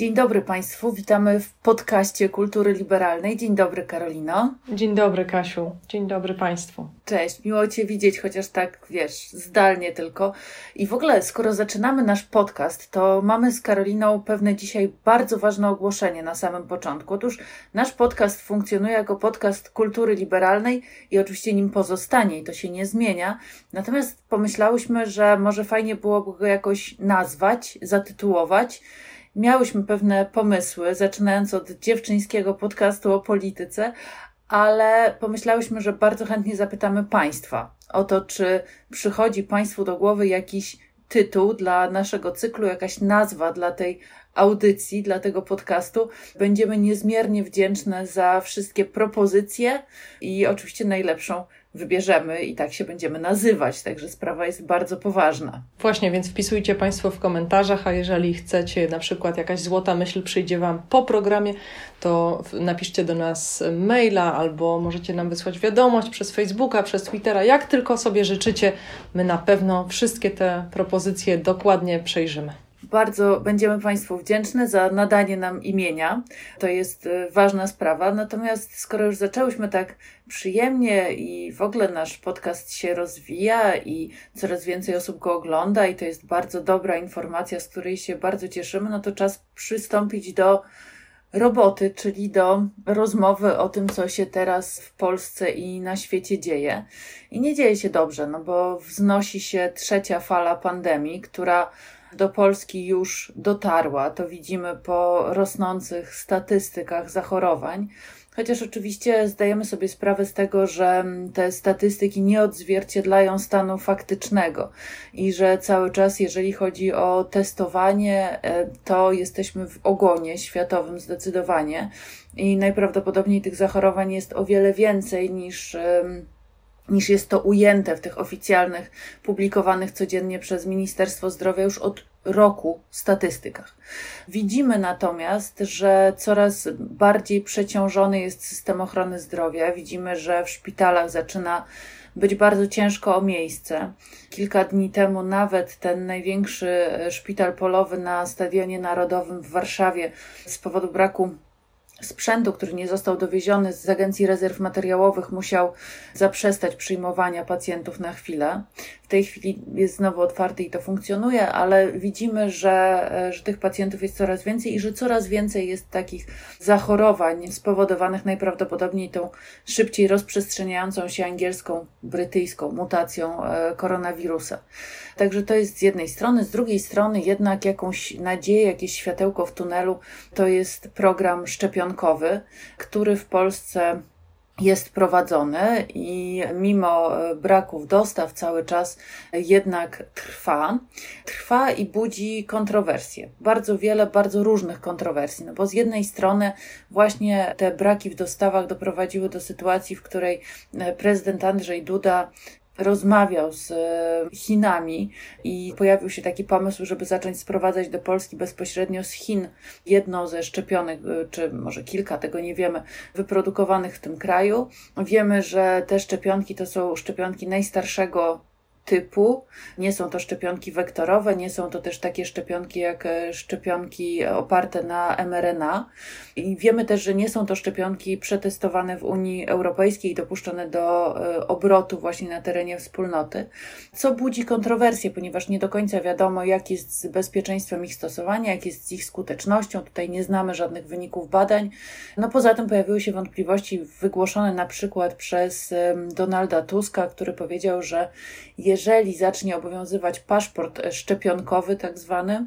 Dzień dobry Państwu, witamy w podcaście Kultury Liberalnej. Dzień dobry Karolino. Dzień dobry Kasiu, dzień dobry Państwu. Cześć, miło Cię widzieć, chociaż tak wiesz, zdalnie tylko. I w ogóle, skoro zaczynamy nasz podcast, to mamy z Karoliną pewne dzisiaj bardzo ważne ogłoszenie na samym początku. Otóż nasz podcast funkcjonuje jako podcast Kultury Liberalnej i oczywiście nim pozostanie i to się nie zmienia. Natomiast pomyślałyśmy, że może fajnie byłoby go jakoś nazwać, zatytułować. Miałyśmy pewne pomysły, zaczynając od dziewczyńskiego podcastu o polityce, ale pomyślałyśmy, że bardzo chętnie zapytamy Państwa o to, czy przychodzi Państwu do głowy jakiś tytuł dla naszego cyklu, jakaś nazwa dla tej audycji, dla tego podcastu. Będziemy niezmiernie wdzięczne za wszystkie propozycje i oczywiście najlepszą wybierzemy i tak się będziemy nazywać, także sprawa jest bardzo poważna. Właśnie, więc wpisujcie Państwo w komentarzach, a jeżeli chcecie, na przykład jakaś złota myśl przyjdzie Wam po programie, to napiszcie do nas maila albo możecie nam wysłać wiadomość przez Facebooka, przez Twittera, jak tylko sobie życzycie. My na pewno wszystkie te propozycje dokładnie przejrzymy. Bardzo będziemy Państwu wdzięczne za nadanie nam imienia. To jest y, ważna sprawa. Natomiast skoro już zaczęłyśmy tak przyjemnie i w ogóle nasz podcast się rozwija i coraz więcej osób go ogląda i to jest bardzo dobra informacja, z której się bardzo cieszymy, no to czas przystąpić do roboty, czyli do rozmowy o tym, co się teraz w Polsce i na świecie dzieje. I nie dzieje się dobrze, no bo wznosi się trzecia fala pandemii, która do Polski już dotarła. To widzimy po rosnących statystykach zachorowań. Chociaż oczywiście zdajemy sobie sprawę z tego, że te statystyki nie odzwierciedlają stanu faktycznego i że cały czas, jeżeli chodzi o testowanie, e, to jesteśmy w ogonie światowym zdecydowanie i najprawdopodobniej tych zachorowań jest o wiele więcej niż niż jest to ujęte w tych oficjalnych, publikowanych codziennie przez Ministerstwo Zdrowia już od roku statystykach. Widzimy natomiast, że coraz bardziej przeciążony jest system ochrony zdrowia. Widzimy, że w szpitalach zaczyna być bardzo ciężko o miejsce. Kilka dni temu nawet ten największy szpital polowy na Stadionie Narodowym w Warszawie z powodu braku sprzętu, który nie został dowieziony z Agencji Rezerw Materiałowych, musiał zaprzestać przyjmowania pacjentów na chwilę. W tej chwili jest znowu otwarty i to funkcjonuje, ale widzimy, że, e, że tych pacjentów jest coraz więcej i że coraz więcej jest takich zachorowań spowodowanych najprawdopodobniej tą szybciej rozprzestrzeniającą się angielską, brytyjską mutacją e, koronawirusa. Także to jest z jednej strony, z drugiej strony jednak jakąś nadzieję, jakieś światełko w tunelu to jest program szczepionkowy, który w Polsce jest prowadzony i mimo braków dostaw cały czas jednak trwa. Trwa i budzi kontrowersje. Bardzo wiele, bardzo różnych kontrowersji. No bo z jednej strony właśnie te braki w dostawach doprowadziły do sytuacji, w której prezydent Andrzej Duda rozmawiał z e, Chinami i pojawił się taki pomysł, żeby zacząć sprowadzać do Polski bezpośrednio z Chin jedno ze szczepionek, e, czy może kilka, tego nie wiemy, wyprodukowanych w tym kraju. Wiemy, że te szczepionki to są szczepionki najstarszego typu. Nie są to szczepionki wektorowe, nie są to też takie szczepionki jak e, szczepionki oparte na mRNA. I wiemy też, że nie są to szczepionki przetestowane w Unii Europejskiej i dopuszczone do e, obrotu właśnie na terenie wspólnoty, co budzi kontrowersje, ponieważ nie do końca wiadomo, jak jest z bezpieczeństwem ich stosowania, jak jest z ich skutecznością. Tutaj nie znamy żadnych wyników badań. No poza tym pojawiły się wątpliwości wygłoszone na przykład przez Donalda Tuska, który powiedział, że jeżeli zacznie obowiązywać paszport szczepionkowy, tak zwany,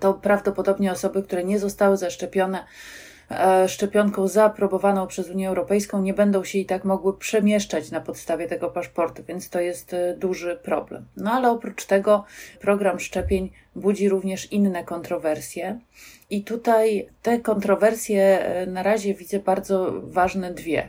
to prawdopodobnie osoby, które nie zostały zaszczepione e, szczepionką zaaprobowaną przez Unię Europejską, nie będą się i tak mogły przemieszczać na podstawie tego paszportu, więc to jest e, duży problem. No ale oprócz tego program szczepień budzi również inne kontrowersje. I tutaj te kontrowersje e, na razie widzę bardzo ważne dwie.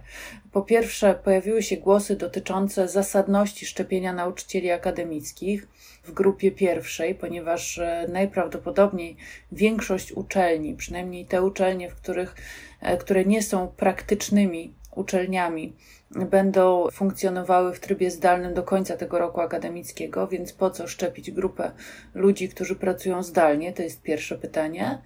Po pierwsze, pojawiły się głosy dotyczące zasadności szczepienia nauczycieli akademickich w grupie pierwszej, ponieważ e, najprawdopodobniej większość uczelni, przynajmniej te uczelnie, w których, e, które nie są praktycznymi uczelniami będą funkcjonowały w trybie zdalnym do końca tego roku akademickiego, więc po co szczepić grupę ludzi, którzy pracują zdalnie? To jest pierwsze pytanie.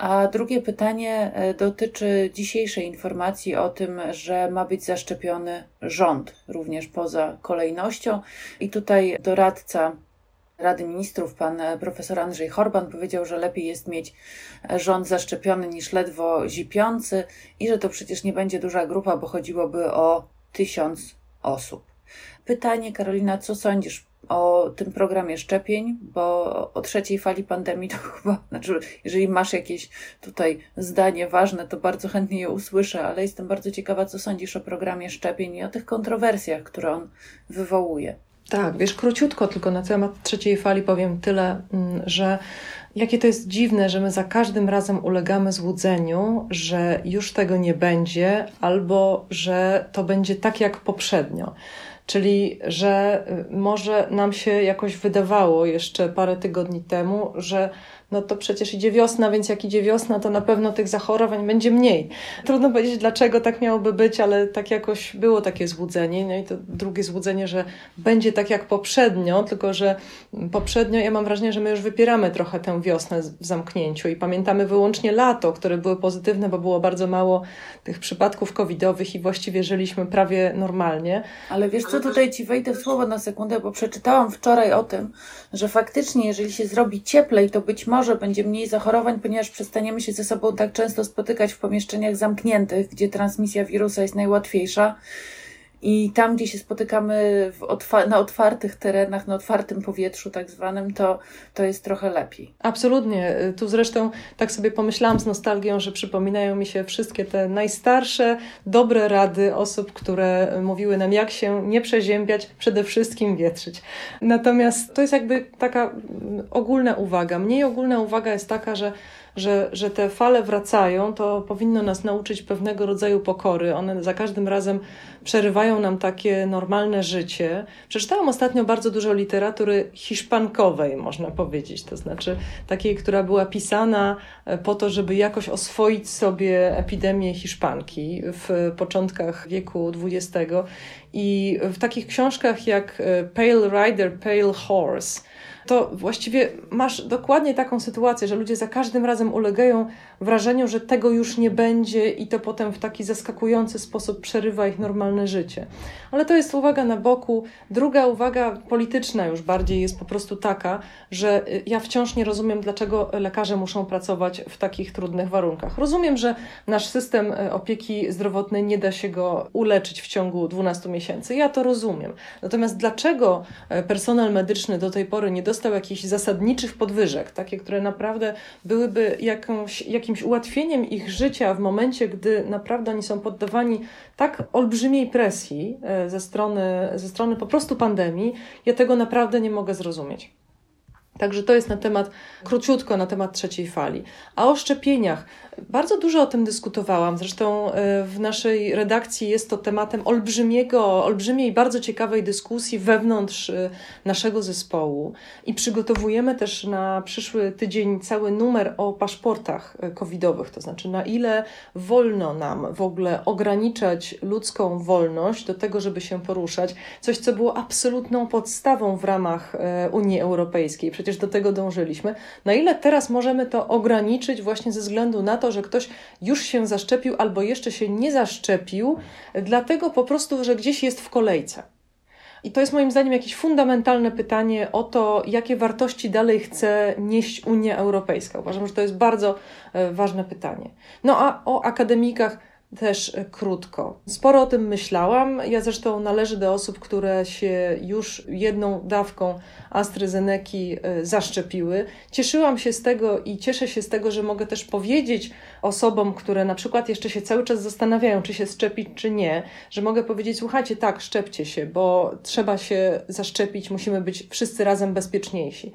A drugie pytanie e, dotyczy dzisiejszej informacji o tym, że ma być zaszczepiony rząd, również poza kolejnością. I tutaj doradca Rady Ministrów, pan e, profesor Andrzej Horban, powiedział, że lepiej jest mieć e, rząd zaszczepiony niż ledwo zipiący i że to przecież nie będzie duża grupa, bo chodziłoby o tysiąc osób. Pytanie, Karolina, co sądzisz o tym programie szczepień, bo o trzeciej fali pandemii to chyba, znaczy, jeżeli masz jakieś tutaj zdanie ważne, to bardzo chętnie je usłyszę, ale jestem bardzo ciekawa, co sądzisz o programie szczepień i o tych kontrowersjach, które on wywołuje. Tak, wiesz, króciutko tylko na temat trzeciej fali powiem tyle, mm, że jakie to jest dziwne, że my za każdym razem ulegamy złudzeniu, że już tego nie będzie, albo że to będzie tak jak poprzednio. Czyli, że y, może nam się jakoś wydawało jeszcze parę tygodni temu, że no to przecież idzie wiosna, więc jak idzie wiosna, to na pewno tych zachorowań będzie mniej. Trudno powiedzieć, dlaczego tak miałoby być, ale tak jakoś było takie złudzenie. No i to drugie złudzenie, że będzie tak jak poprzednio, tylko że poprzednio ja mam wrażenie, że my już wypieramy trochę tę wiosnę w zamknięciu i pamiętamy wyłącznie lato, które były pozytywne, bo było bardzo mało tych przypadków covidowych i właściwie żyliśmy prawie normalnie. Ale wiesz co, tutaj ci wejdę w słowo na sekundę, bo przeczytałam wczoraj o tym, że faktycznie jeżeli się zrobi cieplej, to być może może będzie mniej zachorowań, ponieważ przestaniemy się ze sobą tak często spotykać w pomieszczeniach zamkniętych, gdzie transmisja wirusa jest najłatwiejsza. I tam, gdzie się spotykamy otwa na otwartych terenach, na otwartym powietrzu, tak zwanym, to, to jest trochę lepiej. Absolutnie. Tu zresztą tak sobie pomyślałam z nostalgią, że przypominają mi się wszystkie te najstarsze, dobre rady osób, które mówiły nam, jak się nie przeziębiać, przede wszystkim wietrzyć. Natomiast to jest jakby taka ogólna uwaga. Mniej ogólna uwaga jest taka, że że, że te fale wracają, to powinno nas nauczyć pewnego rodzaju pokory. One za każdym razem przerywają nam takie normalne życie. Przeczytałam ostatnio bardzo dużo literatury hiszpankowej, można powiedzieć, to znaczy takiej, która była pisana e, po to, żeby jakoś oswoić sobie epidemię hiszpanki w początkach wieku XX. I w takich książkach jak e, Pale Rider, Pale Horse, to właściwie masz dokładnie taką sytuację, że ludzie za każdym razem ulegają wrażeniu, że tego już nie będzie i to potem w taki zaskakujący sposób przerywa ich normalne życie. Ale to jest uwaga na boku. Druga uwaga polityczna już bardziej jest po prostu taka, że y, ja wciąż nie rozumiem, dlaczego lekarze muszą pracować w takich trudnych warunkach. Rozumiem, że nasz system y, opieki zdrowotnej nie da się go uleczyć w ciągu 12 miesięcy. Ja to rozumiem. Natomiast dlaczego y, personel medyczny do tej pory nie dostał jakichś zasadniczych podwyżek, takie, które naprawdę byłyby jakąś, jakimś ułatwieniem ich życia w momencie, gdy naprawdę oni są poddawani tak olbrzymiej presji e, ze strony, ze strony po prostu pandemii, ja tego naprawdę nie mogę zrozumieć. Także to jest na temat, króciutko na temat trzeciej fali. A o szczepieniach. Bardzo dużo o tym dyskutowałam. Zresztą e, w naszej redakcji jest to tematem olbrzymiego, olbrzymiej, bardzo ciekawej dyskusji wewnątrz e, naszego zespołu. I przygotowujemy też na przyszły tydzień cały numer o paszportach e, covidowych, to znaczy na ile wolno nam w ogóle ograniczać ludzką wolność do tego, żeby się poruszać. Coś, co było absolutną podstawą w ramach Unii Europejskiej. Przecież do tego dążyliśmy. Na ile teraz możemy to ograniczyć właśnie ze względu na to, że ktoś już się zaszczepił albo jeszcze się nie zaszczepił, dlatego po prostu, że gdzieś jest w kolejce. I to jest moim zdaniem jakieś fundamentalne pytanie o to, jakie wartości dalej chce nieść Unia Europejska. Uważam, że to jest bardzo e, ważne pytanie. No a o akademikach też e, krótko. Sporo o tym myślałam. Ja zresztą należę do osób, które się już jedną dawką AstraZeneki e, zaszczepiły. Cieszyłam się z tego i cieszę się z tego, że mogę też powiedzieć osobom, które na przykład jeszcze się cały czas zastanawiają, czy się szczepić, czy nie, że mogę powiedzieć: słuchajcie, tak, szczepcie się, bo trzeba się zaszczepić, musimy być wszyscy razem bezpieczniejsi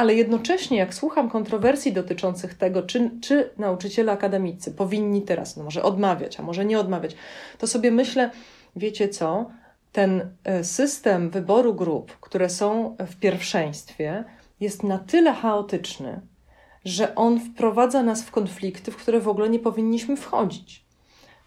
ale jednocześnie, jak słucham kontrowersji dotyczących tego, czy, czy nauczyciele akademicy powinni teraz, no może odmawiać, a może nie odmawiać, to sobie myślę, wiecie co, ten e, system wyboru grup, które są w pierwszeństwie, jest na tyle chaotyczny, że on wprowadza nas w konflikty, w które w ogóle nie powinniśmy wchodzić.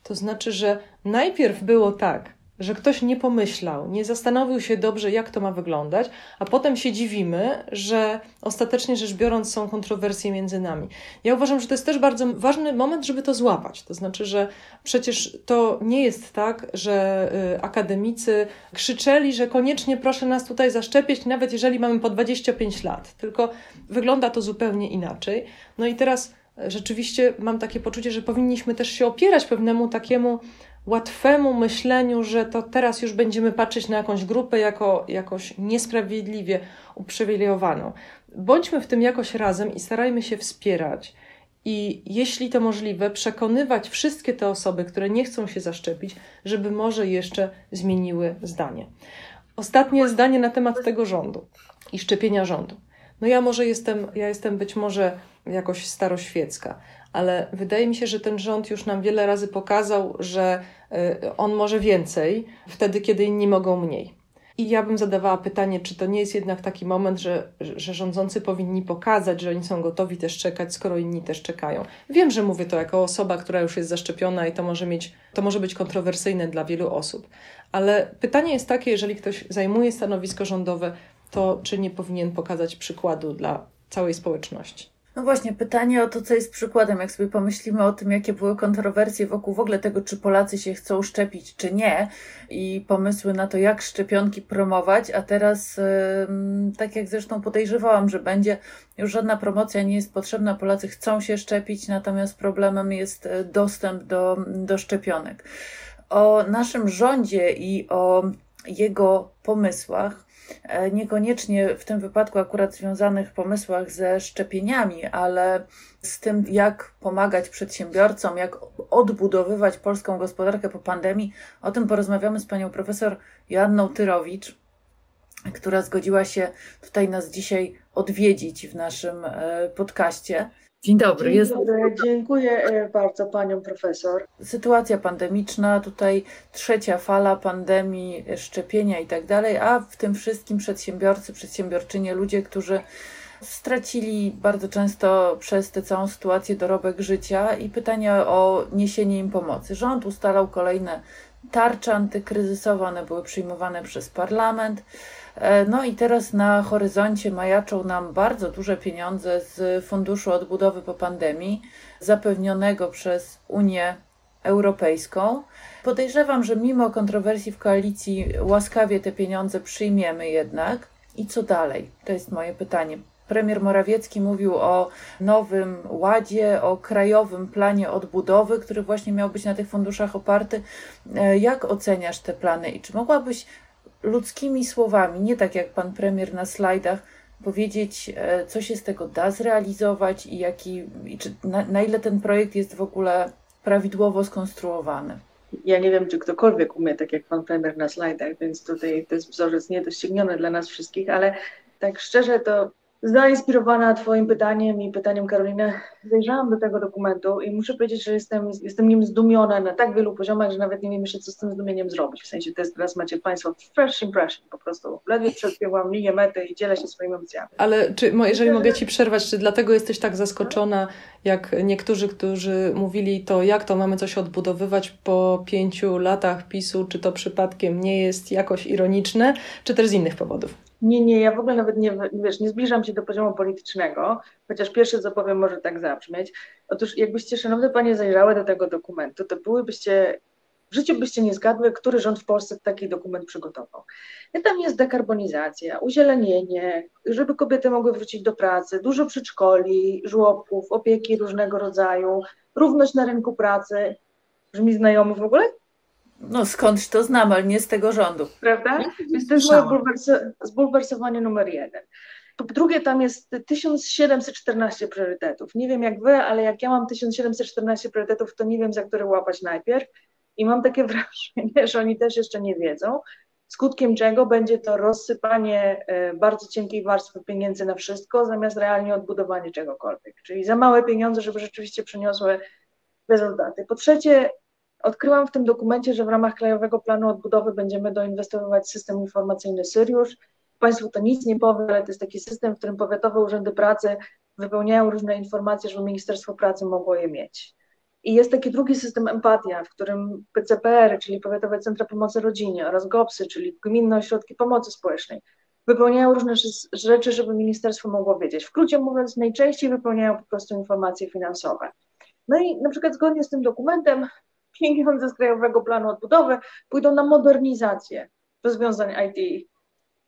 to znaczy, że najpierw było tak, że ktoś nie pomyślał, nie zastanowił się dobrze, jak to ma wyglądać, a potem się dziwimy, że ostatecznie rzecz biorąc są kontrowersje między nami. Ja uważam, że to jest też bardzo ważny moment, żeby to złapać. To znaczy, że przecież to nie jest tak, że y, akademicy krzyczeli, że koniecznie proszę nas tutaj zaszczepić, nawet jeżeli mamy po 25 lat, tylko wygląda to zupełnie inaczej. No i teraz rzeczywiście mam takie poczucie, że powinniśmy też się opierać pewnemu takiemu łatwemu myśleniu, że to teraz już będziemy patrzeć na jakąś grupę jako jakoś niesprawiedliwie uprzywilejowaną. Bądźmy w tym jakoś razem i starajmy się wspierać. I jeśli to możliwe, przekonywać wszystkie te osoby, które nie chcą się zaszczepić, żeby może jeszcze zmieniły zdanie. Ostatnie zdanie na temat tego rządu i szczepienia rządu. No ja może jestem, ja jestem być może jakoś staroświecka, ale wydaje mi się, że ten rząd już nam wiele razy pokazał, że y, on może więcej wtedy, kiedy inni mogą mniej. I ja bym zadawała pytanie, czy to nie jest jednak taki moment, że, że rządzący powinni pokazać, że oni są gotowi też czekać, skoro inni też czekają. Wiem, że mówię to jako osoba, która już jest zaszczepiona i to może mieć, to może być kontrowersyjne dla wielu osób. Ale pytanie jest takie, jeżeli ktoś zajmuje stanowisko rządowe, to czy nie powinien pokazać przykładu dla całej społeczności? No właśnie, pytanie o to, co jest przykładem, jak sobie pomyślimy o tym, jakie były kontrowersje wokół w ogóle tego, czy Polacy się chcą szczepić, czy nie, i pomysły na to, jak szczepionki promować, a teraz, tak jak zresztą podejrzewałam, że będzie, już żadna promocja nie jest potrzebna, Polacy chcą się szczepić, natomiast problemem jest e, dostęp do, do szczepionek. O naszym rządzie i o jego pomysłach niekoniecznie w tym wypadku akurat związanych pomysłach ze szczepieniami, ale z tym, jak pomagać przedsiębiorcom, jak odbudowywać polską gospodarkę po pandemii. O tym porozmawiamy z panią profesor Joanną Tyrowicz, która zgodziła się tutaj nas dzisiaj odwiedzić w naszym e, podcaście. Dzień dobry. Dzień dobry. Jest... Dziękuję e, bardzo panią profesor. Sytuacja pandemiczna, tutaj trzecia fala pandemii, szczepienia i tak dalej, a w tym wszystkim przedsiębiorcy, przedsiębiorczynie, ludzie, którzy stracili bardzo często przez tę całą sytuację dorobek życia i pytania o niesienie im pomocy. Rząd ustalał kolejne tarcze antykryzysowe, one były przyjmowane przez parlament. E, no i teraz na horyzoncie majaczą nam bardzo duże pieniądze z Funduszu Odbudowy po pandemii, zapewnionego przez Unię Europejską. Podejrzewam, że mimo kontrowersji w koalicji łaskawie te pieniądze przyjmiemy jednak. I co dalej? To jest moje pytanie. Premier Morawiecki mówił o nowym ładzie, o krajowym planie odbudowy, który właśnie miał być na tych funduszach oparty. E, jak oceniasz te plany i czy mogłabyś ludzkimi słowami, nie tak jak pan premier na slajdach, powiedzieć, e, co się z tego da zrealizować i, jaki, i czy, na, na ile ten projekt jest w ogóle prawidłowo skonstruowany? Ja nie wiem, czy ktokolwiek umie tak jak pan premier na slajdach, więc tutaj to jest wzorzec niedościgniony dla nas wszystkich, ale tak szczerze to Zainspirowana Twoim pytaniem i pytaniem Karoliny, zajrzałam do tego dokumentu i muszę powiedzieć, że jestem, jestem nim zdumiona na tak wielu poziomach, że nawet nie wiem jeszcze, co z tym zdumieniem zrobić. W sensie to jest, teraz macie Państwo first impression po prostu. Ledwie przebiegłam linię mety i dzielę się swoimi emocjami. Ale czy, jeżeli mogę Ci przerwać, czy dlatego jesteś tak zaskoczona, jak niektórzy, którzy mówili to, jak to mamy coś odbudowywać po pięciu latach PiSu, czy to przypadkiem nie jest jakoś ironiczne, czy też z innych powodów? Nie, nie, ja w ogóle nawet nie, wiesz, nie zbliżam się do poziomu politycznego, chociaż pierwsze co powiem może tak zabrzmieć. Otóż jakbyście, szanowne panie, zajrzały do tego dokumentu, to byłybyście, w życiu byście nie zgadły, który rząd w Polsce taki dokument przygotował. I tam jest dekarbonizacja, uzielenienie, żeby kobiety mogły wrócić do pracy, dużo przedszkoli, żłobków, opieki różnego rodzaju, równość na rynku pracy. Brzmi znajomo w ogóle? No skądś to znam, ale nie z tego rządu. Prawda? Więc to jest moje zbulwersowanie numer jeden. Po drugie, tam jest 1714 priorytetów. Nie wiem jak wy, ale jak ja mam 1714 priorytetów, to nie wiem, za które łapać najpierw. I mam takie wrażenie, że oni też jeszcze nie wiedzą, skutkiem czego będzie to rozsypanie e, bardzo cienkiej warstwy pieniędzy na wszystko, zamiast realnie odbudowanie czegokolwiek. Czyli za małe pieniądze, żeby rzeczywiście przyniosły rezultaty. Po trzecie, Odkryłam w tym dokumencie, że w ramach Krajowego Planu Odbudowy będziemy doinwestowywać system informacyjny Syriusz. Państwu to nic nie powie, ale to jest taki system, w którym powiatowe urzędy pracy wypełniają różne informacje, żeby Ministerstwo Pracy mogło je mieć. I jest taki drugi system empatia, w którym PCPR, czyli Powiatowe Centra Pomocy Rodzinie oraz GOPSy, czyli Gminne Ośrodki Pomocy Społecznej, wypełniają różne rzeczy, żeby ministerstwo mogło wiedzieć. W skrócie mówiąc, najczęściej wypełniają po prostu informacje finansowe. No i na przykład zgodnie z tym dokumentem pieniądze z Krajowego Planu Odbudowy pójdą na modernizację rozwiązań IT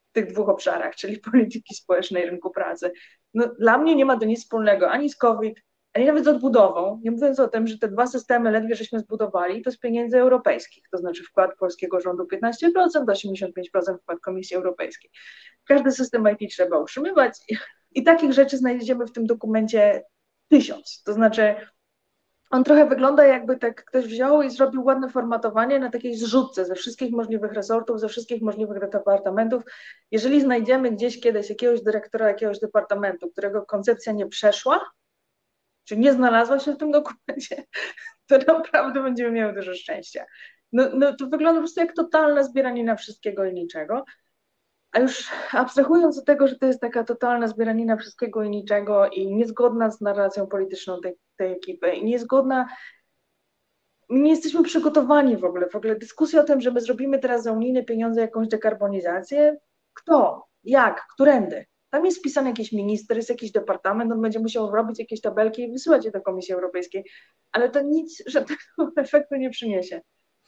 w tych dwóch obszarach, czyli polityki społecznej i rynku pracy. No, dla mnie nie ma to nic wspólnego ani z COVID, ani nawet z odbudową, nie mówiąc o tym, że te dwa systemy ledwie żeśmy zbudowali, to z pieniędzy europejskich, to znaczy wkład polskiego rządu 15%, 85% wkład Komisji Europejskiej. Każdy system IT trzeba utrzymywać i, i takich rzeczy znajdziemy w tym dokumencie tysiąc. To znaczy on trochę wygląda jakby tak ktoś wziął i zrobił ładne formatowanie na takiej zrzutce ze wszystkich możliwych resortów, ze wszystkich możliwych departamentów. Jeżeli znajdziemy gdzieś kiedyś jakiegoś dyrektora jakiegoś departamentu, którego koncepcja nie przeszła, czy nie znalazła się w tym dokumencie, to naprawdę będziemy miały dużo szczęścia. No, no to wygląda po prostu jak totalne zbieranie na wszystkiego i niczego. A już abstrahując od tego, że to jest taka totalna zbieranina wszystkiego i niczego i niezgodna z narracją polityczną tej, tej ekipy i niezgodna, nie jesteśmy przygotowani w ogóle, w ogóle dyskusja o tym, że my zrobimy teraz za unijne pieniądze jakąś dekarbonizację, kto, jak, którędy. Tam jest wpisany jakiś minister, jest jakiś departament, on będzie musiał robić jakieś tabelki i wysyłać je do Komisji Europejskiej, ale to nic żadnego efektu nie przyniesie.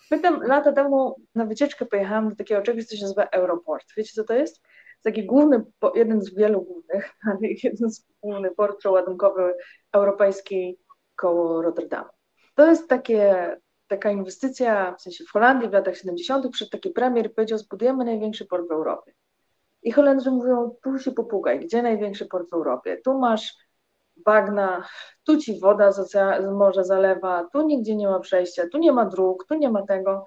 Pamiętam, lata temu na wycieczkę pojechałam do takiego czegoś, co się nazywa Europort. Wiecie, co to jest? Taki główny, jeden z wielu głównych, ale jeden z główny port przeładunkowy europejski koło Rotterdamu. To jest takie, taka inwestycja, w sensie w Holandii w latach 70. przed taki premier powiedział, zbudujemy największy port w Europie. I Holendrzy mówią, tu się popugaj, gdzie największy port w Europie? Tu masz bagna, tu ci woda z, z morza zalewa, tu nigdzie nie ma przejścia, tu nie ma dróg, tu nie ma tego.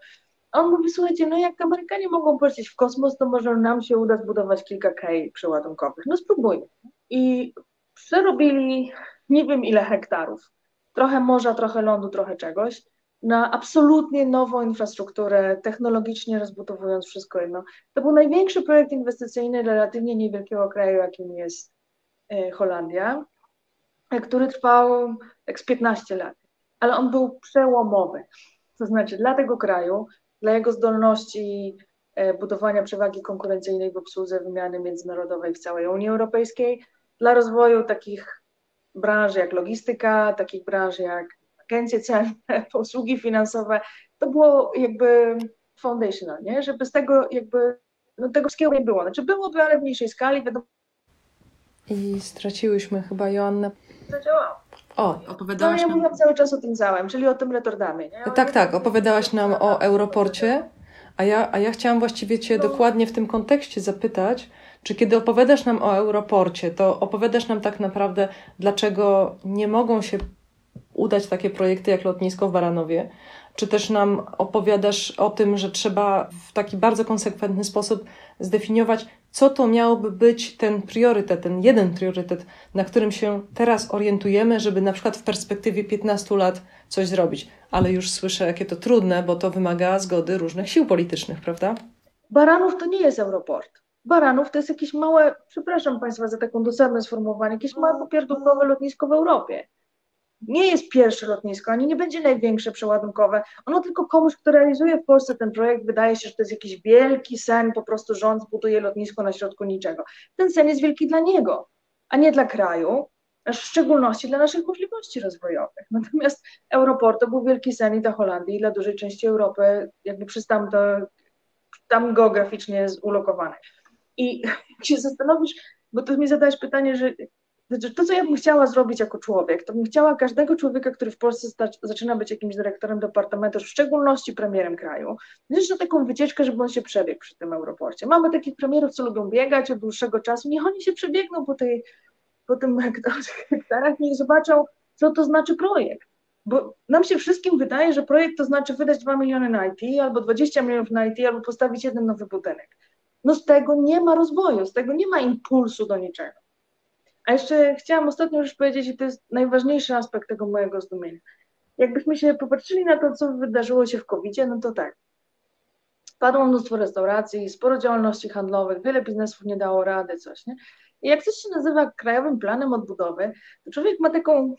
A on mówi, słuchajcie, no jak Amerykanie mogą polecieć w kosmos, to może nam się uda zbudować kilka kej przeładunkowych. No spróbujmy. I przerobili nie wiem ile hektarów. Trochę morza, trochę lądu, trochę czegoś na absolutnie nową infrastrukturę, technologicznie rozbudowując wszystko jedno. To był największy projekt inwestycyjny relatywnie niewielkiego kraju, jakim jest e, Holandia który trwał tak z 15 lat, ale on był przełomowy. To znaczy dla tego kraju, dla jego zdolności e, budowania przewagi konkurencyjnej w obsłudze wymiany międzynarodowej w całej Unii Europejskiej, dla rozwoju takich branż jak logistyka, takich branż jak agencje celne, usługi finansowe, to było jakby foundational, nie? żeby z tego jakby, no tego wszystkiego nie było. Znaczy byłoby, ale w mniejszej skali, wiadomo. I straciłyśmy chyba Joannę zadziałało. O, opowiadałaś no, ja mówiłam cały czas o tym całym, czyli o tym Retordamie. Nie? Tak, tak, opowiadałaś nam o Europorcie, a ja, a ja chciałam właściwie Cię no. dokładnie w tym kontekście zapytać, czy kiedy opowiadasz nam o Europorcie, to opowiadasz nam tak naprawdę, dlaczego nie mogą się udać takie projekty jak lotnisko w Baranowie, czy też nam opowiadasz o tym, że trzeba w taki bardzo konsekwentny sposób zdefiniować, co to miałoby być ten priorytet, ten jeden priorytet, na którym się teraz orientujemy, żeby na przykład w perspektywie 15 lat coś zrobić. Ale już słyszę, jakie to trudne, bo to wymaga zgody różnych sił politycznych, prawda? Baranów to nie jest Europort. Baranów to jest jakieś małe, przepraszam Państwa za taką dosadne sformułowanie, jakieś małe popierdółkowe lotnisko w Europie nie jest pierwsze lotnisko, ani nie będzie największe przeładunkowe. Ono tylko komuś, kto realizuje w Polsce ten projekt, wydaje się, że to jest jakiś wielki sen, po prostu rząd zbuduje lotnisko na środku niczego. Ten sen jest wielki dla niego, a nie dla kraju, w szczególności dla naszych możliwości rozwojowych. Natomiast Europort to był wielki sen i dla Holandii, i dla dużej części Europy, jakby przystam to tam geograficznie jest ulokowany. I się zastanowisz, bo tu mi zadałeś pytanie, że znaczy, to, co ja bym chciała zrobić jako człowiek, to bym chciała każdego człowieka, który w Polsce stać, zaczyna być jakimś dyrektorem departamentu, w szczególności premierem kraju, wziąć na taką wycieczkę, żeby on się przebiegł przy tym aeroporcie. Mamy takich premierów, co lubią biegać od dłuższego czasu, niech oni się przebiegną po, tej, po tym hektarach, niech zobaczą, co to znaczy projekt. Bo nam się wszystkim wydaje, że projekt to znaczy wydać 2 miliony na IT, albo 20 milionów na IT, albo postawić jeden nowy budynek. No z tego nie ma rozwoju, z tego nie ma impulsu do niczego. A jeszcze chciałam ostatnio już powiedzieć, i to jest najważniejszy aspekt tego mojego zdumienia. Jakbyśmy się popatrzyli na to, co wydarzyło się w covid no to tak. Padło mnóstwo restauracji, sporo działalności handlowych, wiele biznesów nie dało rady, coś, nie? I jak coś się nazywa Krajowym Planem Odbudowy, to człowiek ma taką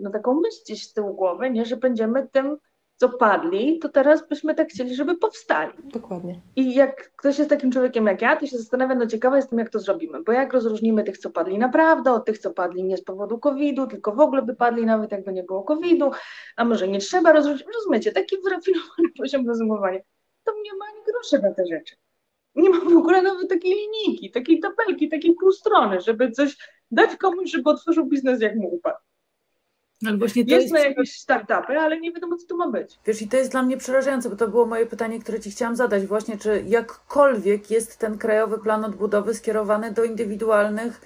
no, taką myśl gdzieś z tyłu głowy, nie, że będziemy tym co padli, to teraz byśmy tak chcieli, żeby powstali. Dokładnie. I jak ktoś jest takim człowiekiem jak ja, to się zastanawia, no ciekawa jestem, jak to zrobimy, bo jak rozróżnimy tych, co padli naprawdę, od tych, co padli nie z powodu COVID-u, tylko w ogóle by padli nawet jakby nie było COVID-u, a może nie trzeba rozróżnić, rozumiecie, taki wyrafinowany poziom rozumowania, to nie ma ani grosza na te rzeczy. Nie ma w ogóle nawet takiej linijki, takiej tabelki, takiej pół strony, żeby coś dać komuś, żeby otworzył biznes, jak mu upadł. No, właśnie to jest, jest na jakieś startupy, ale nie wiadomo, co to ma być. Wiesz, i to jest dla mnie przerażające, bo to było moje pytanie, które Ci chciałam zadać. Właśnie, czy jakkolwiek jest ten krajowy plan odbudowy skierowany do indywidualnych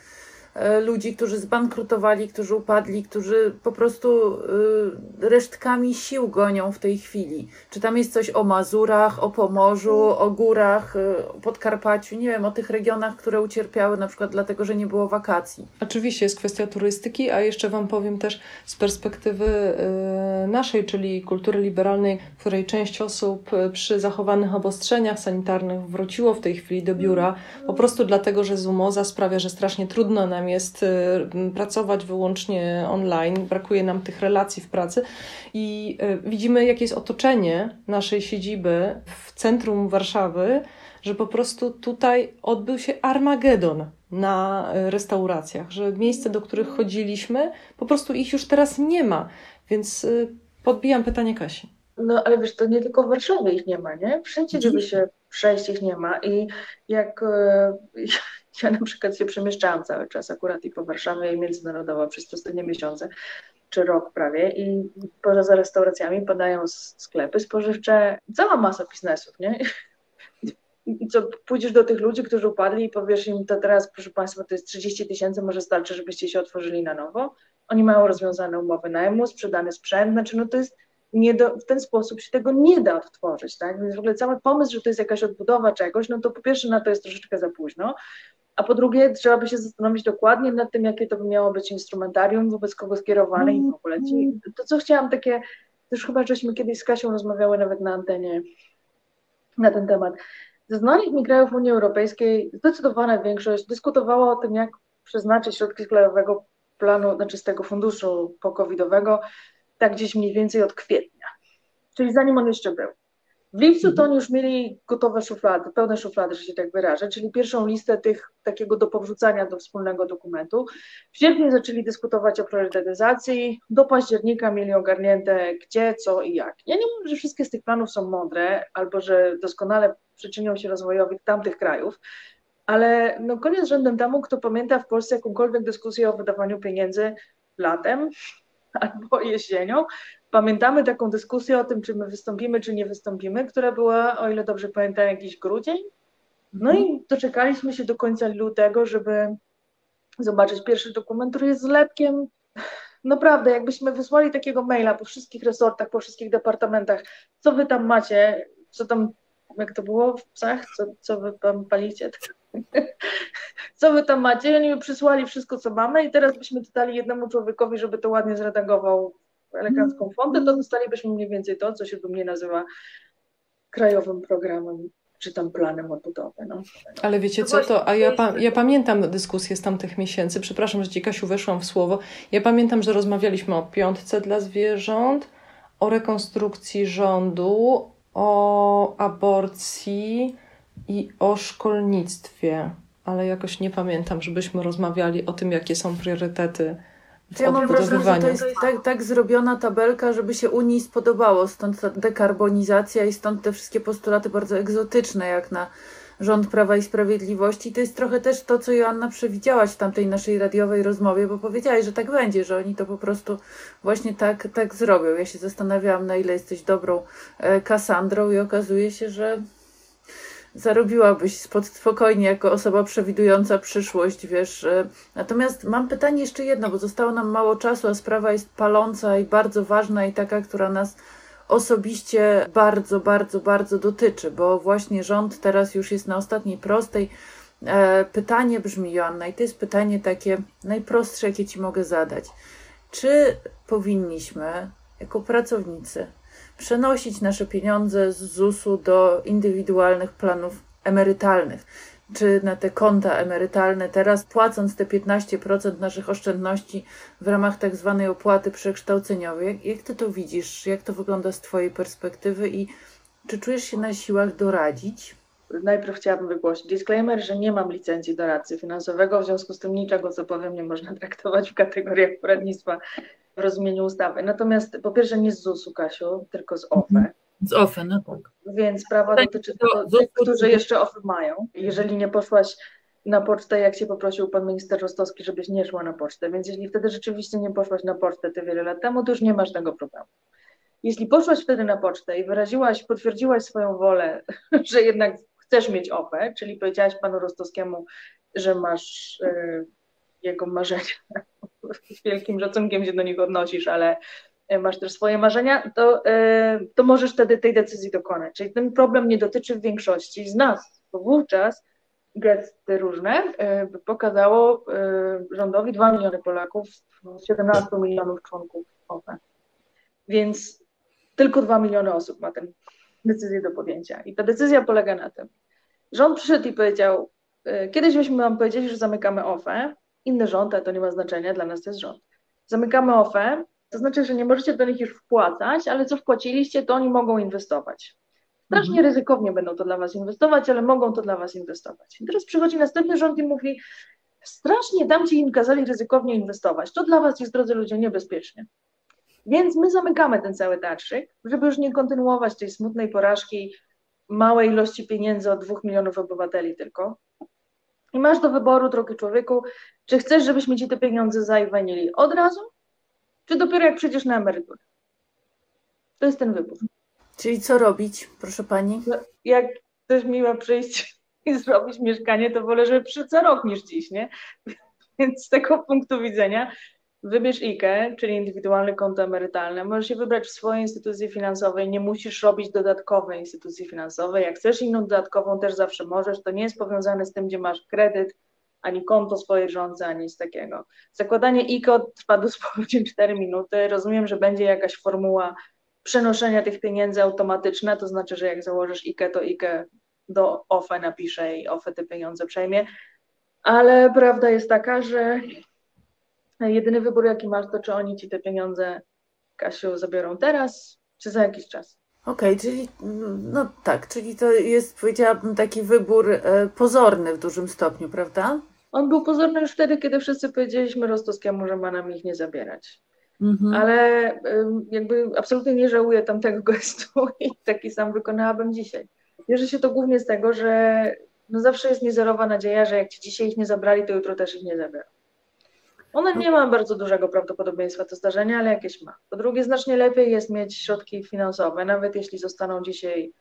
ludzi, którzy zbankrutowali, którzy upadli, którzy po prostu e, resztkami sił gonią w tej chwili. Czy tam jest coś o Mazurach, o Pomorzu, o górach, e, o Podkarpaciu, nie wiem, o tych regionach, które ucierpiały na przykład dlatego, że nie było wakacji. Oczywiście jest kwestia turystyki, a jeszcze Wam powiem też z perspektywy naszej, czyli kultury liberalnej, w której część osób przy zachowanych obostrzeniach sanitarnych wróciło w tej chwili do biura, po prostu dlatego, że zumoza sprawia, że strasznie trudno nam jest y, pracować wyłącznie online, brakuje nam tych relacji w pracy i y, widzimy, jakie jest otoczenie naszej siedziby w centrum Warszawy, że po prostu tutaj odbył się Armagedon na y, restauracjach, że miejsce, do których chodziliśmy, po prostu ich już teraz nie ma. Więc podbijam pytanie Kasi. No ale wiesz, to nie tylko w Warszawie ich nie ma, nie? Wszędzie, żeby się przejść, ich nie ma. I jak ja na przykład się przemieszczałam cały czas akurat i po Warszawie i międzynarodowo przez ostatnie miesiące, czy rok prawie i poza restauracjami padają sklepy spożywcze, cała masa biznesów, nie? I co, pójdziesz do tych ludzi, którzy upadli i powiesz im, to teraz, proszę Państwa, to jest 30 tysięcy, może starczy, żebyście się otworzyli na nowo. Oni mają rozwiązane umowy najmu, sprzedany sprzęt, znaczy no to jest do, w ten sposób się tego nie da odtworzyć, tak? Więc w ogóle cały pomysł, że to jest jakaś odbudowa czegoś, no to po pierwsze na to jest troszeczkę za późno, a po drugie trzeba by się zastanowić dokładnie nad tym, jakie to by miało być instrumentarium, wobec kogo skierowane i w ogóle. To, co chciałam takie, już chyba żeśmy kiedyś z Kasią rozmawiały nawet na antenie na ten temat. Ze znanych mi krajów Unii Europejskiej zdecydowana większość dyskutowała o tym, jak przeznaczyć środki z krajowego planu, znaczy z tego funduszu pokowidowego, tak gdzieś mniej więcej od kwietnia, czyli zanim on jeszcze był. W lipcu to oni już mieli gotowe szuflady, pełne szuflady, że się tak wyrażę, czyli pierwszą listę tych takiego do powrzucania do wspólnego dokumentu. W sierpniu zaczęli dyskutować o priorytetyzacji, do października mieli ogarnięte gdzie, co i jak. Ja nie mówię, że wszystkie z tych planów są mądre, albo że doskonale przyczynią się rozwojowi tamtych krajów, ale no koniec rzędem temu, kto pamięta w Polsce jakąkolwiek dyskusję o wydawaniu pieniędzy latem albo jesienią, Pamiętamy taką dyskusję o tym, czy my wystąpimy, czy nie wystąpimy, która była, o ile dobrze pamiętam, jakiś grudzień. No i mhm. doczekaliśmy się do końca lutego, żeby zobaczyć pierwszy dokument, który jest zlepkiem. Naprawdę, jakbyśmy wysłali takiego maila po wszystkich resortach, po wszystkich departamentach, co wy tam macie, co tam, jak to było w psach, co, co wy tam palicie, co wy tam macie, oni przysłali wszystko, co mamy i teraz byśmy to dali jednemu człowiekowi, żeby to ładnie zredagował elegancką fontę, to dostalibyśmy mniej więcej to, co się mnie nazywa krajowym programem czy tam planem odbudowy. No. Ale wiecie co, to, a ja, pa, ja pamiętam dyskusję z tamtych miesięcy, przepraszam, że Ci Kasiu weszłam w słowo, ja pamiętam, że rozmawialiśmy o piątce dla zwierząt, o rekonstrukcji rządu, o aborcji i o szkolnictwie, ale jakoś nie pamiętam, żebyśmy rozmawiali o tym, jakie są priorytety ja mam wrażenie, że to jest tak, tak zrobiona tabelka, żeby się Unii spodobało. Stąd ta dekarbonizacja i stąd te wszystkie postulaty bardzo egzotyczne, jak na rząd Prawa i Sprawiedliwości. To jest trochę też to, co Joanna przewidziałaś w tamtej naszej radiowej rozmowie, bo powiedziałaś, że tak będzie, że oni to po prostu właśnie tak, tak zrobią. Ja się zastanawiałam, na ile jesteś dobrą e, Kasandrą i okazuje się, że zarobiłabyś spokojnie jako osoba przewidująca przyszłość, wiesz. E, natomiast mam pytanie jeszcze jedno, bo zostało nam mało czasu, a sprawa jest paląca i bardzo ważna i taka, która nas osobiście bardzo, bardzo, bardzo dotyczy, bo właśnie rząd teraz już jest na ostatniej prostej. E, pytanie brzmi, Joanna, i to jest pytanie takie najprostsze, jakie Ci mogę zadać. Czy powinniśmy, jako pracownicy, przenosić nasze pieniądze z ZUS-u do indywidualnych planów emerytalnych. Czy na te konta emerytalne, teraz płacąc te 15% naszych oszczędności w ramach tak zwanej opłaty przekształceniowej. Jak, jak ty to widzisz? Jak to wygląda z twojej perspektywy i czy czujesz się na siłach doradzić? Najpierw chciałabym wygłosić disclaimer, że nie mam licencji doradcy finansowego, w związku z tym niczego, co powiem, nie można traktować w kategoriach poradnictwa w rozumieniu ustawy. Natomiast po pierwsze nie z ZUS-u, Kasiu, tylko z OFE. Z OFE, no tak. Więc prawa dotyczy to, tych, którzy jeszcze OFE mają. Jeżeli nie poszłaś na pocztę, jak cię poprosił pan minister Rostowski, żebyś nie szła na pocztę. Więc jeśli wtedy rzeczywiście nie poszłaś na pocztę te wiele lat temu, to już nie masz tego problemu. Jeśli poszłaś wtedy na pocztę i wyraziłaś, potwierdziłaś swoją wolę, że jednak chcesz mieć OFE, czyli powiedziałaś panu Rostowskiemu, że masz y, jego marzenia, z wielkim szacunkiem się do nich odnosisz, ale masz też swoje marzenia, to, y, to możesz wtedy tej decyzji dokonać. Czyli ten problem nie dotyczy większości z nas, bo wówczas gesty różne y, pokazało rządowi 2 miliony Polaków, 17 milionów członków OFE. Więc tylko 2 miliony osób ma tę decyzję do podjęcia. I ta decyzja polega na tym, rząd przyszedł i powiedział, kiedyś byśmy wam powiedzieli, że zamykamy OFE, inny rząd, ale to nie ma znaczenia, dla nas to jest rząd. Zamykamy OFE, to znaczy, że nie możecie do nich już wpłacać, ale co wpłaciliście, to oni mogą inwestować. Strasznie mhm. ryzykownie będą to dla was inwestować, ale mogą to dla was inwestować. I teraz przychodzi następny rząd i mówi, strasznie tam ci im kazali ryzykownie inwestować. To dla was jest, drodzy ludzie, niebezpiecznie. Więc my zamykamy ten cały teatrzyk, żeby już nie kontynuować tej smutnej porażki małej ilości pieniędzy od dwóch milionów obywateli tylko. I masz do wyboru, drogi człowieku, czy chcesz, żebyśmy ci te pieniądze zajwanili od razu, czy dopiero jak przyjdziesz na emeryturę. To jest ten wybór. Czyli co robić, proszę pani? No, jak ktoś mi ma przyjść i zrobić mieszkanie, to wolę, żeby przy co rok niż dziś, nie? Więc z tego punktu widzenia Wybierz IKE, czyli indywidualne konto emerytalne. Możesz je wybrać w swojej instytucji finansowej, nie musisz robić dodatkowej instytucji finansowej. Jak chcesz inną dodatkową, też zawsze możesz. To nie jest powiązane z tym, gdzie masz kredyt, ani konto swojej rządzy, ani z takiego. Zakładanie IKE trwa dosłownie 4 minuty. Rozumiem, że będzie jakaś formuła przenoszenia tych pieniędzy automatyczna, to znaczy, że jak założysz IKE, to IKE do OFE napisze i OFE te pieniądze przejmie. Ale prawda jest taka, że Jedyny wybór, jaki masz, to czy oni ci te pieniądze, Kasiu, zabiorą teraz, czy za jakiś czas. Okej, okay, czyli no tak, czyli to jest, powiedziałabym, taki wybór e, pozorny w dużym stopniu, prawda? On był pozorny już wtedy, kiedy wszyscy powiedzieliśmy Rostowskiemu, że ma nam ich nie zabierać. Mhm. Ale jakby absolutnie nie żałuję tamtego gestu i taki sam wykonałabym dzisiaj. Bierze się to głównie z tego, że no zawsze jest niezerowa nadzieja, że jak ci dzisiaj ich nie zabrali, to jutro też ich nie zabiorą. Ona nie ma bardzo dużego prawdopodobieństwa to zdarzenia, ale jakieś ma. Po drugie, znacznie lepiej jest mieć środki finansowe, nawet jeśli zostaną dzisiaj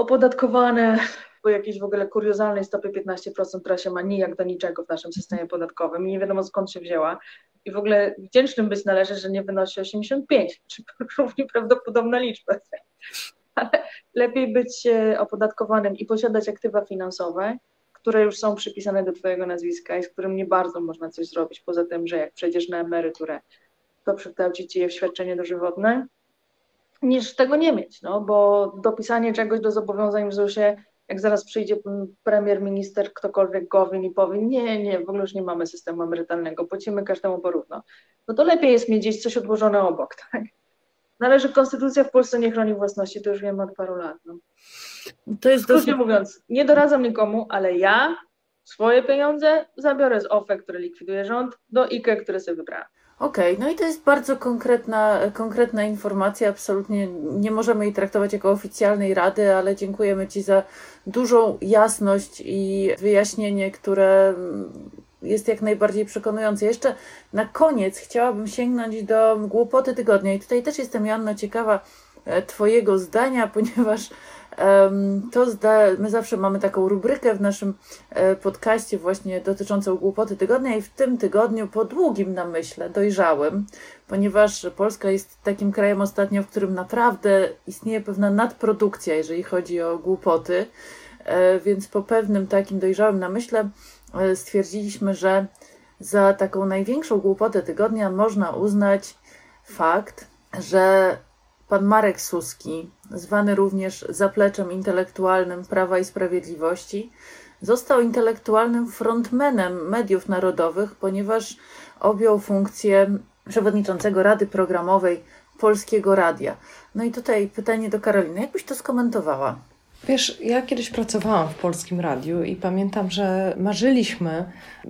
opodatkowane po jakiejś w ogóle kuriozalnej stopie 15%, która się ma nijak do niczego w naszym systemie podatkowym i nie wiadomo skąd się wzięła. I w ogóle wdzięcznym być należy, że nie wynosi 85, czy równie prawdopodobna liczba. Ale lepiej być e, opodatkowanym i posiadać aktywa finansowe, które już są przypisane do Twojego nazwiska i z którym nie bardzo można coś zrobić, poza tym, że jak przejdziesz na emeryturę, to przekształcić je w świadczenie dożywotne, niż tego nie mieć, no, bo dopisanie czegoś do zobowiązań w ZUS-ie, jak zaraz przyjdzie premier, minister, ktokolwiek Gowin i powie, nie, nie, w ogóle już nie mamy systemu emerytalnego, płacimy każdemu porówno, no to lepiej jest mieć gdzieś coś odłożone obok, tak? Należy konstytucja w Polsce nie chroni własności, to już wiemy od paru lat. No. To jest dosyć... mówiąc, nie doradzam nikomu, ale ja swoje pieniądze zabiorę z OFE, które likwiduje rząd, do IKE, które sobie wybrałam. Okej, okay, no i to jest bardzo konkretna, konkretna informacja. Absolutnie nie możemy jej traktować jako oficjalnej rady, ale dziękujemy Ci za dużą jasność i wyjaśnienie, które jest jak najbardziej przekonujące. Jeszcze na koniec chciałabym sięgnąć do głupoty tygodnia i tutaj też jestem, Janno, ciekawa e, Twojego zdania, ponieważ to my zawsze mamy taką rubrykę w naszym e, podcaście właśnie dotyczącą głupoty tygodnia i w tym tygodniu po długim namyśle, dojrzałym, ponieważ Polska jest takim krajem ostatnio, w którym naprawdę istnieje pewna nadprodukcja, jeżeli chodzi o głupoty, e, więc po pewnym takim dojrzałym namyśle e, stwierdziliśmy, że za taką największą głupotę tygodnia można uznać fakt, że pan Marek Suski, zwany również zapleczem intelektualnym Prawa i Sprawiedliwości, został intelektualnym frontmenem mediów narodowych, ponieważ objął funkcję przewodniczącego Rady Programowej Polskiego Radia. No i tutaj pytanie do Karoliny, jak byś to skomentowała? Wiesz, ja kiedyś pracowałam w Polskim Radiu i pamiętam, że marzyliśmy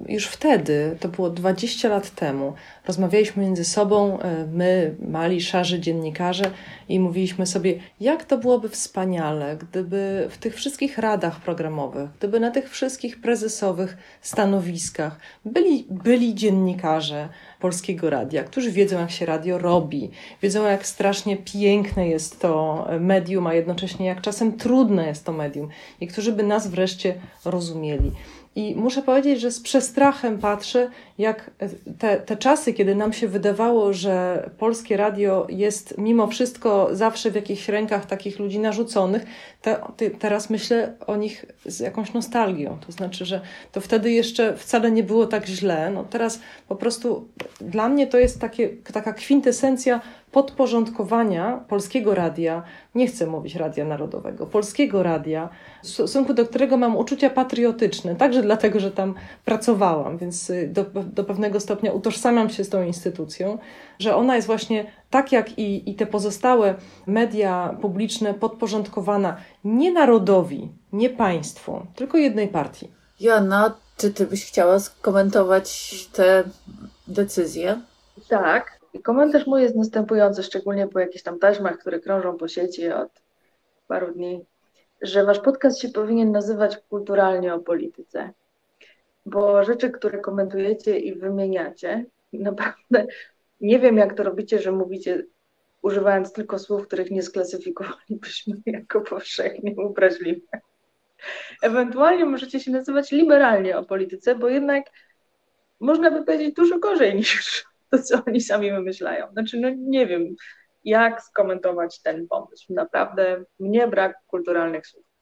już wtedy, to było 20 lat temu, rozmawialiśmy między sobą, e, my, mali, szarzy dziennikarze, i mówiliśmy sobie, jak to byłoby wspaniale, gdyby w tych wszystkich radach programowych, gdyby na tych wszystkich prezesowych stanowiskach byli, byli dziennikarze Polskiego Radia, którzy wiedzą, jak się radio robi, wiedzą, jak strasznie piękne jest to medium, a jednocześnie jak czasem trudne jest to medium, i którzy by nas wreszcie rozumieli. I muszę powiedzieć, że z przestrachem patrzę, jak te, te czasy, kiedy nam się wydawało, że polskie radio jest mimo wszystko zawsze w jakichś rękach takich ludzi narzuconych, te, te, teraz myślę o nich z jakąś nostalgią. To znaczy, że to wtedy jeszcze wcale nie było tak źle. No teraz po prostu dla mnie to jest takie, taka kwintesencja podporządkowania polskiego radia, nie chcę mówić radia narodowego, polskiego radia, w stosunku do którego mam uczucia patriotyczne, także dlatego, że tam pracowałam, więc y, do, do pewnego stopnia utożsamiam się z tą instytucją, że ona jest właśnie tak jak i, i te pozostałe media publiczne podporządkowana nie narodowi, nie państwu, tylko jednej partii. Joanna, czy ty byś chciała skomentować te decyzje? Tak. I komentarz mój jest następujący, szczególnie po jakichś tam taśmach, które krążą po sieci od paru dni, że wasz podcast się powinien nazywać kulturalnie o polityce. Bo rzeczy, które komentujecie i wymieniacie, naprawdę nie wiem, jak to robicie, że mówicie, używając tylko słów, których nie sklasyfikowalibyśmy jako powszechnie ubraźliwe. Ewentualnie możecie się nazywać liberalnie o polityce, bo jednak można by powiedzieć dużo gorzej niż to, co oni sami wymyślają. Znaczy, no nie wiem, jak skomentować ten pomysł. Naprawdę mnie brak kulturalnych słów.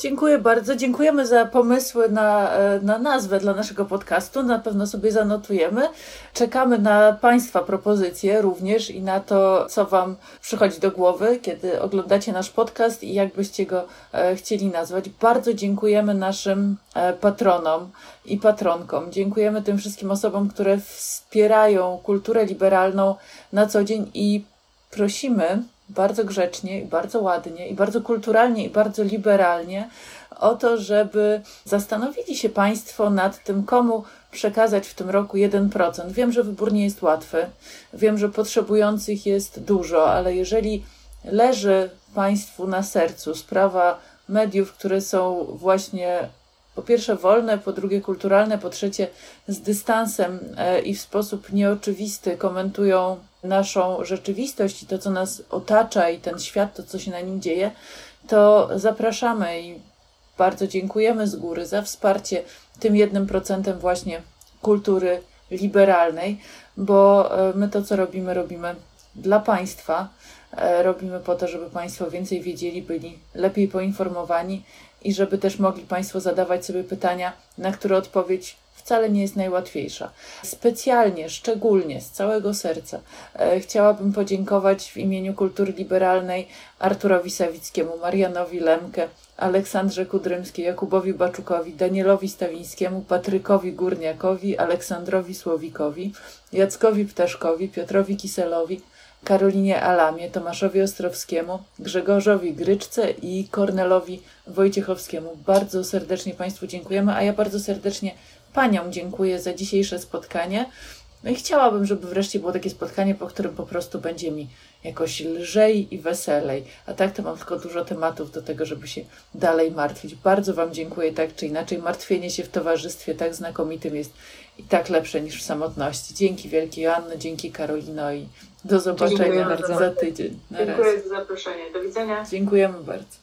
Dziękuję bardzo. Dziękujemy za pomysły na, e, na nazwę dla naszego podcastu. Na pewno sobie zanotujemy. Czekamy na Państwa propozycje również i na to, co Wam przychodzi do głowy, kiedy oglądacie nasz podcast i jak byście go e, chcieli nazwać. Bardzo dziękujemy naszym e, patronom i patronkom. Dziękujemy tym wszystkim osobom, które wspierają kulturę liberalną na co dzień i prosimy bardzo grzecznie i bardzo ładnie i bardzo kulturalnie i bardzo liberalnie o to, żeby zastanowili się Państwo nad tym, komu przekazać w tym roku 1%. Wiem, że wybór nie jest łatwy, wiem, że potrzebujących jest dużo, ale jeżeli leży Państwu na sercu sprawa mediów, które są właśnie po pierwsze wolne, po drugie kulturalne, po trzecie z dystansem e, i w sposób nieoczywisty komentują naszą rzeczywistość i to, co nas otacza, i ten świat, to, co się na nim dzieje, to zapraszamy i bardzo dziękujemy z góry za wsparcie tym jednym procentem właśnie kultury liberalnej, bo e, my to, co robimy, robimy dla Państwa. E, robimy po to, żeby Państwo więcej wiedzieli, byli lepiej poinformowani i żeby też mogli Państwo zadawać sobie pytania, na które odpowiedź wcale nie jest najłatwiejsza. Specjalnie, szczególnie, z całego serca e, chciałabym podziękować w imieniu Kultury Liberalnej Arturowi Sawickiemu, Marianowi Lemke, Aleksandrze Kudrymskiej, Jakubowi Baczukowi, Danielowi Stawińskiemu, Patrykowi Górniakowi, Aleksandrowi Słowikowi, Jackowi Ptaszkowi, Piotrowi Kiselowi, Karolinie Alamie, Tomaszowi Ostrowskiemu, Grzegorzowi Gryczce i Kornelowi Wojciechowskiemu. Bardzo serdecznie Państwu dziękujemy, a ja bardzo serdecznie Paniom dziękuję za dzisiejsze spotkanie. No i chciałabym, żeby wreszcie było takie spotkanie, po którym po prostu będzie mi jakoś lżej i weselej. A tak to mam tylko dużo tematów do tego, żeby się dalej martwić. Bardzo Wam dziękuję tak czy inaczej. Martwienie się w towarzystwie tak znakomitym jest i tak lepsze niż w samotności. Dzięki wielkie Joanno, dzięki Karolino i do zobaczenia bardzo. za tydzień. Na dziękuję raz. za zaproszenie. Do widzenia. Dziękujemy bardzo.